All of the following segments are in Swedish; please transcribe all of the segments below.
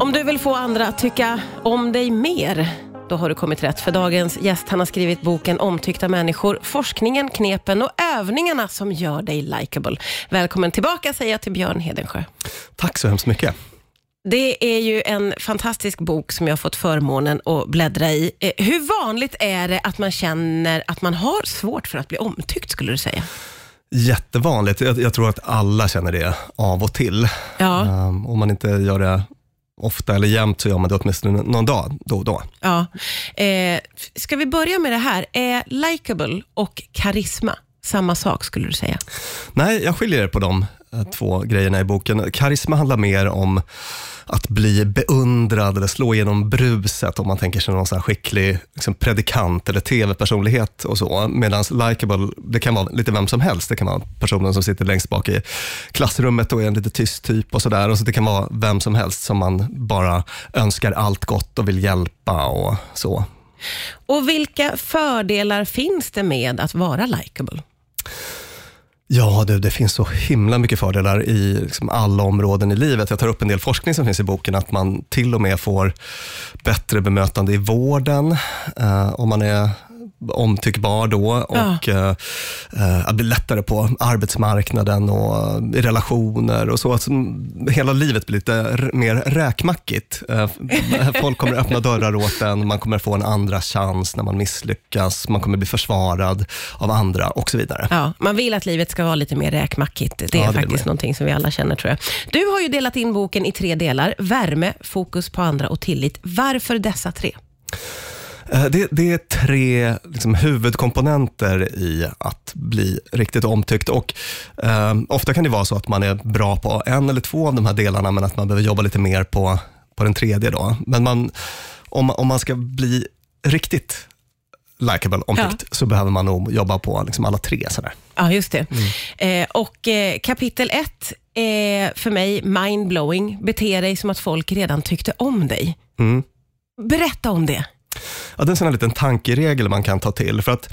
Om du vill få andra att tycka om dig mer, då har du kommit rätt. För dagens gäst han har skrivit boken Omtyckta människor, forskningen, knepen och övningarna som gör dig likable. Välkommen tillbaka säger jag till Björn Hedensjö. Tack så hemskt mycket. Det är ju en fantastisk bok som jag har fått förmånen att bläddra i. Eh, Hur vanligt är det att man känner att man har svårt för att bli omtyckt, skulle du säga? Jättevanligt. Jag, jag tror att alla känner det av och till. Ja. Um, om man inte gör det ofta eller jämt så gör man det åtminstone någon dag då och då. ja. Eh, ska vi börja med det här? Är likable och karisma samma sak, skulle du säga? Nej, jag skiljer på de eh, två grejerna i boken. Karisma handlar mer om att bli beundrad eller slå igenom bruset om man tänker sig någon så här skicklig liksom predikant eller tv-personlighet och så. Medan likable, det kan vara lite vem som helst. Det kan vara personen som sitter längst bak i klassrummet och är en lite tyst typ och sådär. Så det kan vara vem som helst som man bara önskar allt gott och vill hjälpa och så. Och vilka fördelar finns det med att vara likable? Ja, det, det finns så himla mycket fördelar i liksom alla områden i livet. Jag tar upp en del forskning som finns i boken, att man till och med får bättre bemötande i vården, eh, om man är omtyckbar då och eh, eh, att bli lättare på arbetsmarknaden och i relationer och så. Att som- hela livet blir lite mer räkmackigt. Eh, folk kommer öppna dörrar åt en, man kommer få en andra chans när man misslyckas, man kommer bli försvarad av andra och så vidare. Ja, man vill att livet ska vara lite mer räkmackigt. Det är Ja, det faktiskt någonting som vi alla känner tror jag. Du har ju delat in boken i tre delar. Värme, fokus på andra och tillit. Varför dessa tre? Eh, Det, det är tre liksom, huvudkomponenter i att bli riktigt omtyckt. Och, eh, ofta kan det vara så att man är bra på en eller två av de här delarna, men att man behöver jobba lite mer på, på den tredje. Då. Men man, om, om man ska bli riktigt likable, omtyckt, så behöver man nog jobba på liksom, alla tre. Sådär. Ja, just det. Mm. Eh, och eh, kapitel ett är för mig mindblowing. Bete dig som att folk redan tyckte om dig. Mm. Berätta om det. Ja, det är en sån här liten tankeregel man kan ta till. För att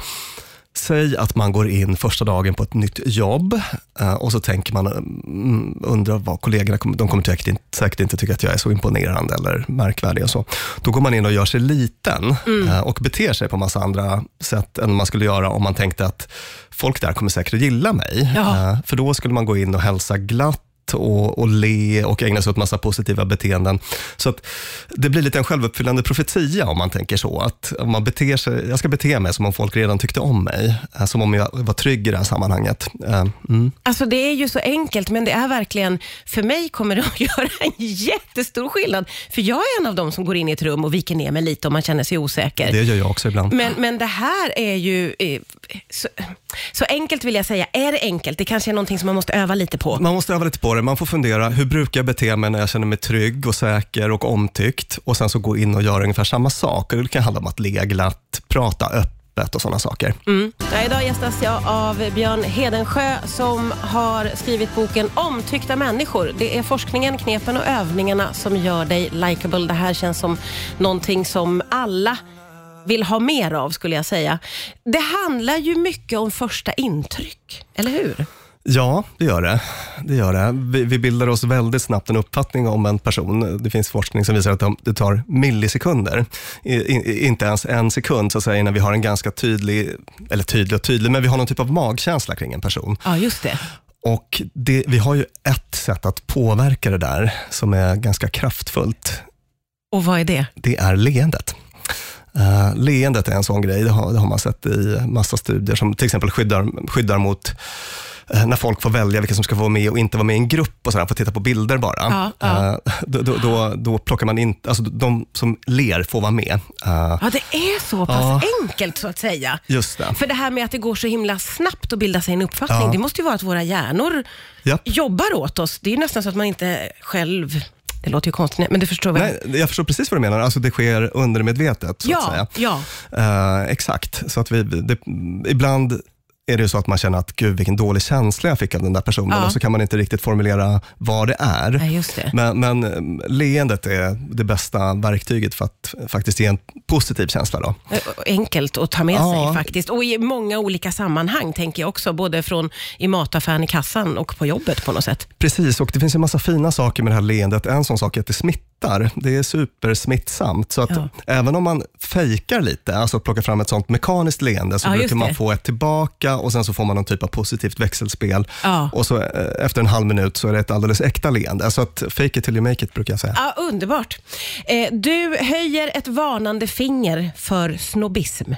Säg att man går in första dagen på ett nytt jobb eh, och så tänker man, mm, undrar vad kollegorna kommer, de kommer säkert inte, säkert inte tycka att jag är så imponerande eller märkvärdig och så. Då går man in och gör sig liten eh, och beter sig på massa andra sätt än man skulle göra om man tänkte att folk där kommer säkert att gilla mig. Ja. Eh, För då skulle man gå in och hälsa glatt och, och le och ägna sig åt massa positiva beteenden. Så att det blir lite en självuppfyllande profetia om man tänker så. Att om man beter sig, jag ska bete mig som om folk redan tyckte om mig. eh, Som om jag var trygg i det här sammanhanget. Eh, Mm. Alltså det är ju så enkelt, men det är verkligen, för mig kommer det att göra en jättestor skillnad. För jag är en av dem som går in i ett rum och viker ner mig lite om man känner sig osäker. Det gör jag också ibland. Men, men det här är ju, eh, så, så enkelt vill jag säga. Är det enkelt? Det kanske är någonting som man måste öva lite på. Man måste öva lite på det. Man får fundera, hur brukar jag bete mig när jag känner mig trygg och säker och omtyckt? Och sen så gå in och göra ungefär samma sak. Det kan handla om att le glatt, prata öppet och sådana saker. Mm. Ja, idag gästas jag av Björn Hedensjö som har skrivit boken Omtyckta människor. Det är forskningen, knepen och övningarna som gör dig likable. Det här känns som någonting som alla vill ha mer av skulle jag säga. Det handlar ju mycket om första intryck, eller hur? Ja, det gör det. det, gör det. Vi, vi bildar oss väldigt snabbt en uppfattning om en person. Det finns forskning som visar att de- det tar millisekunder, I, i, inte ens en sekund, så att säga, innan vi har en ganska tydlig, eller tydlig och tydlig, men vi har någon typ av magkänsla kring en person. Ja, just det. Och det, vi har ju ett sätt att påverka det där som är ganska kraftfullt. Och vad är det? Det är leendet. Leendet är en sån grej, det har, det har man sett i massa studier som till exempel skyddar, skyddar mot eh, när folk får välja vilka som ska få vara med och inte vara med i en grupp och sådär, får titta på bilder bara. Ja, ja. Eh, då, då, då, då plockar man in, alltså de som ler får vara med. Eh, Ja, det är så pass Ja. enkelt så att säga. just det. För det här med att det går så himla snabbt att bilda sig en uppfattning, det måste ju vara att våra hjärnor Japp. jobbar åt oss. Det är ju nästan så att man inte själv, det låter ju konstigt, men du förstår väl? Nej, jag förstår precis vad du menar. Alltså det sker undermedvetet, så att ja, säga. ja. Eh, exakt. Så att vi, det, ibland är det så att man känner att gud vilken dålig känsla jag fick av den där personen Ja. och så kan man inte riktigt formulera vad det är. Just det. Men, men eh, leendet är det bästa verktyget för att faktiskt ge en positiv känsla. Då. Eh, Enkelt att ta med Ja. sig faktiskt. Och i många olika sammanhang, tänker jag också. Både från i mataffären, i kassan och på jobbet på något sätt. Precis, och det finns en massa fina saker med det här leendet. En sån sak är att det smittar. Det är supersmittsamt. Så att Ja. även om man fejkar lite, alltså att plocka fram ett sånt mekaniskt leende, så Ja, brukar man få ett tillbaka och sen så får man någon typ av positivt växelspel. Ja. Och så eh, efter en halv minut så är det ett alldeles äkta leende. Så att fake it till you make it brukar jag säga. Ja, underbart. Eh, du höjer ett varnande finger för snobbism.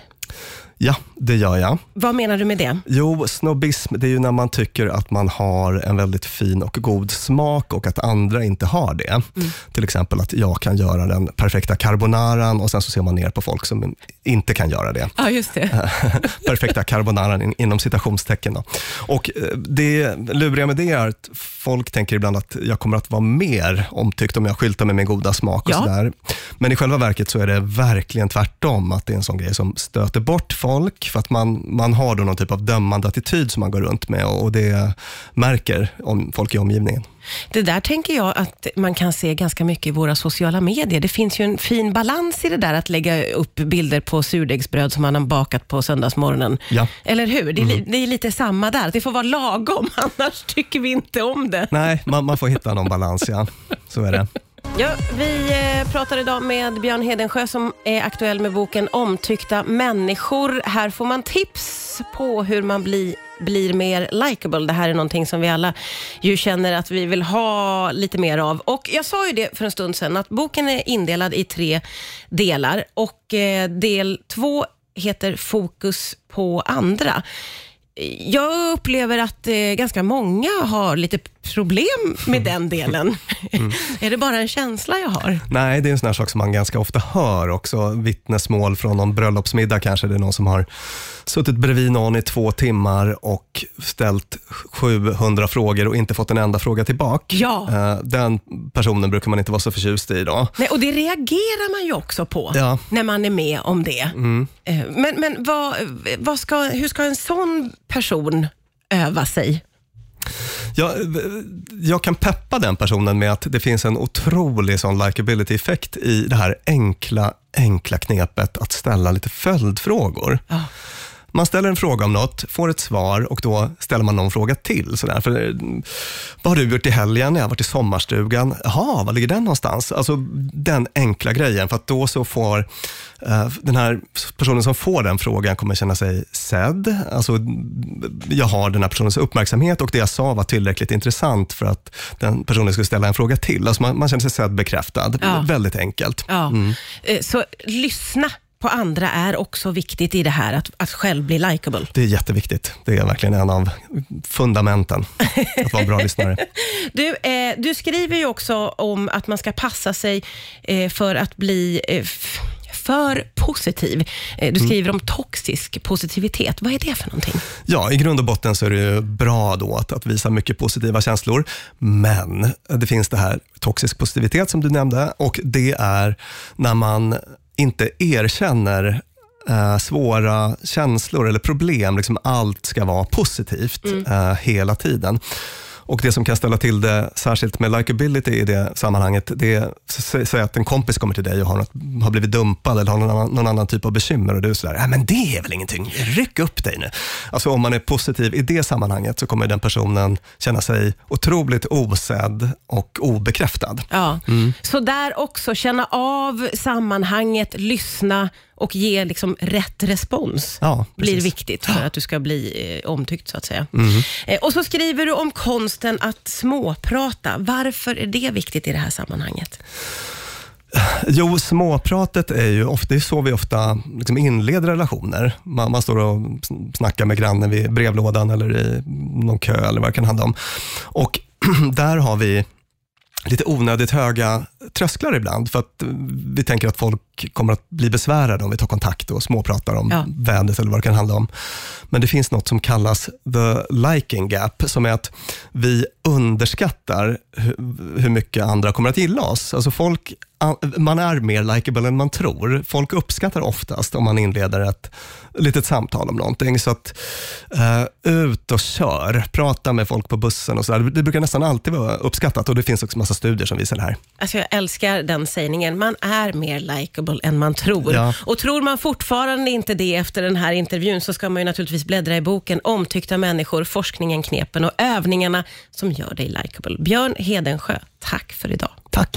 Ja, det gör jag. Vad menar du med det? Jo, snobbism, det är ju när man tycker att man har en väldigt fin och god smak och att andra inte har det. Mm. Till exempel att jag kan göra den perfekta carbonaran och sen så ser man ner på folk som inte kan göra det. Ja, just det. perfekta carbonaran in, inom citationstecken. Då. Och eh, det luriga med det är att folk tänker ibland att jag kommer att vara mer omtyckt om jag skyltar med min goda smak. och Ja. sådär. Men i själva verket så är det verkligen tvärtom, att det är en sån grej som stöter bort folk, för att man, man har då någon typ av dömande attityd som man går runt med och, och det märker om folk i omgivningen. Det där tänker jag att man kan se ganska mycket i våra sociala medier. Det finns ju en fin balans i det där att lägga upp bilder på surdegsbröd som man har bakat på söndagsmorgonen. Ja. Eller hur? Det är, li- det är lite samma där. Det får vara lagom, annars tycker vi inte om det. Nej, man, man får hitta någon balans, ja. Så är det. Ja, vi eh, pratar idag med Björn Hedensjö som är aktuell med boken Omtyckta människor. Här får man tips på hur man blir blir mer likable. Det här är någonting som vi alla ju känner att vi vill ha lite mer av. Och Jag sa ju det för en stund sedan, att boken är indelad i tre delar och eh, del två heter Fokus på andra. Jag upplever att eh, ganska många har lite problem med den delen. är det bara en känsla jag har? Nej, det är en sån här sak som man ganska ofta hör också. Vittnesmål från någon bröllopsmiddag kanske. Det är någon som har suttit bredvid någon i två timmar och ställt 700 frågor och inte fått en enda fråga tillbaka. Ja. Eh, Den personen brukar man inte vara så förtjust i då. Nej, och det reagerar man ju också på Ja. Mm. när man är med om det. Eh, Men, men vad, vad ska, hur ska en sån person öva sig? Jag, jag kan peppa den personen med att det finns en otrolig sån likability-effekt i det här enkla, enkla knepet att ställa lite följdfrågor. Ja. Man ställer en fråga om något, får ett svar och då ställer man någon fråga till. Sådär. För, eh, vad har du gjort i helgen? Jag har varit i sommarstugan. Jaha, var ligger den någonstans? Alltså den enkla grejen, för att då så får eh, den här personen som får den frågan kommer känna sig sedd. Alltså, jag har den här personens uppmärksamhet och det jag sa var tillräckligt intressant för att den personen skulle ställa en fråga till. Alltså man, man känner sig sedd, bekräftad. Ja. Väldigt enkelt. Ja. Eh, Så lyssna på andra är också viktigt i det här, att, att själv bli likable. Det är jätteviktigt. Det är verkligen en av fundamenten, att vara en bra lyssnare. Du, eh, du skriver ju också om att man ska passa sig eh, för att bli eh, för positiv. Eh, du skriver om toxisk positivitet. Vad är det för någonting? Ja, i grund och botten så är det ju bra då att, att visa mycket positiva känslor, men det finns det här toxisk positivitet som du nämnde och det är när man inte erkänner eh, svåra känslor eller problem. Liksom allt ska vara positivt eh, hela tiden. Och Det som kan ställa till det, särskilt med likability i det sammanhanget, det är, sä- säg att en kompis kommer till dig och har, något, har blivit dumpad eller har någon annan, någon annan typ av bekymmer och du är sådär, nej men det är väl ingenting, ryck upp dig nu. Alltså om man är positiv i det sammanhanget så kommer den personen känna sig otroligt osedd och obekräftad. Ja. Så där också, känna av sammanhanget, lyssna och ge liksom rätt respons. Ja, blir viktigt för att du ska bli eh, omtyckt så att säga. Eh, och så skriver du om konsten att småprata. Varför är det viktigt i det här sammanhanget? Jo, småpratet är ju ofta, det är så vi ofta liksom inleder relationer. Man, man står och snackar med grannen vid brevlådan eller i någon kö eller vad det kan handla om. Och där har vi lite onödigt höga trösklar ibland, för att vi tänker att folk kommer att bli besvärade om vi tar kontakt och småpratar om Ja. vädret eller vad det kan handla om. Men det finns något som kallas the liking gap, som är att vi underskattar hur, mycket andra kommer att gilla oss. Alltså folk man är mer likable än man tror. Folk uppskattar oftast om man inleder ett litet samtal om någonting. Så att uh, ut och kör, prata med folk på bussen och så där. Det brukar nästan alltid vara uppskattat och det finns också massa studier som visar det här. Alltså jag älskar den sägningen. Man är mer likable än man tror. Ja. Och tror man fortfarande inte det efter den här intervjun så ska man ju naturligtvis bläddra i boken Omtyckta människor, forskningen, knepen och övningarna som gör dig likable. Björn Hedensjö, tack för idag. Tack.